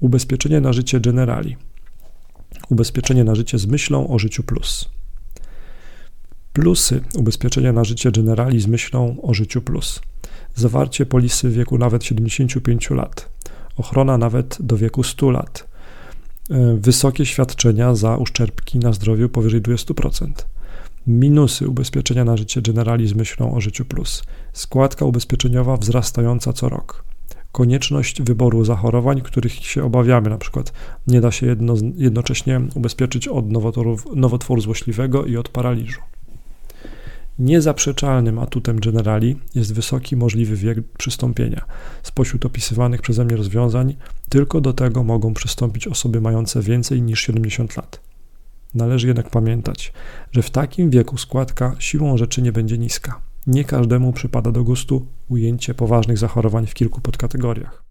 Ubezpieczenie na życie Generali. Ubezpieczenie na życie z myślą o życiu plus. Plusy ubezpieczenia na życie Generali z myślą o życiu plus. Zawarcie polisy w wieku nawet 75 lat. Ochrona nawet do wieku 100 lat. E, wysokie świadczenia za uszczerbki na zdrowiu powyżej 20%. Minusy ubezpieczenia na życie Generali z myślą o życiu plus. Składka ubezpieczeniowa wzrastająca co rok. Konieczność wyboru zachorowań, których się obawiamy, na przykład nie da się jedno, jednocześnie ubezpieczyć od nowotworu złośliwego i od paraliżu. Niezaprzeczalnym atutem Generali jest wysoki możliwy wiek przystąpienia. Spośród opisywanych przeze mnie rozwiązań, tylko do tego mogą przystąpić osoby mające więcej niż 70 lat. Należy jednak pamiętać, że w takim wieku składka siłą rzeczy nie będzie niska. Nie każdemu przypada do gustu ujęcie poważnych zachorowań w kilku podkategoriach.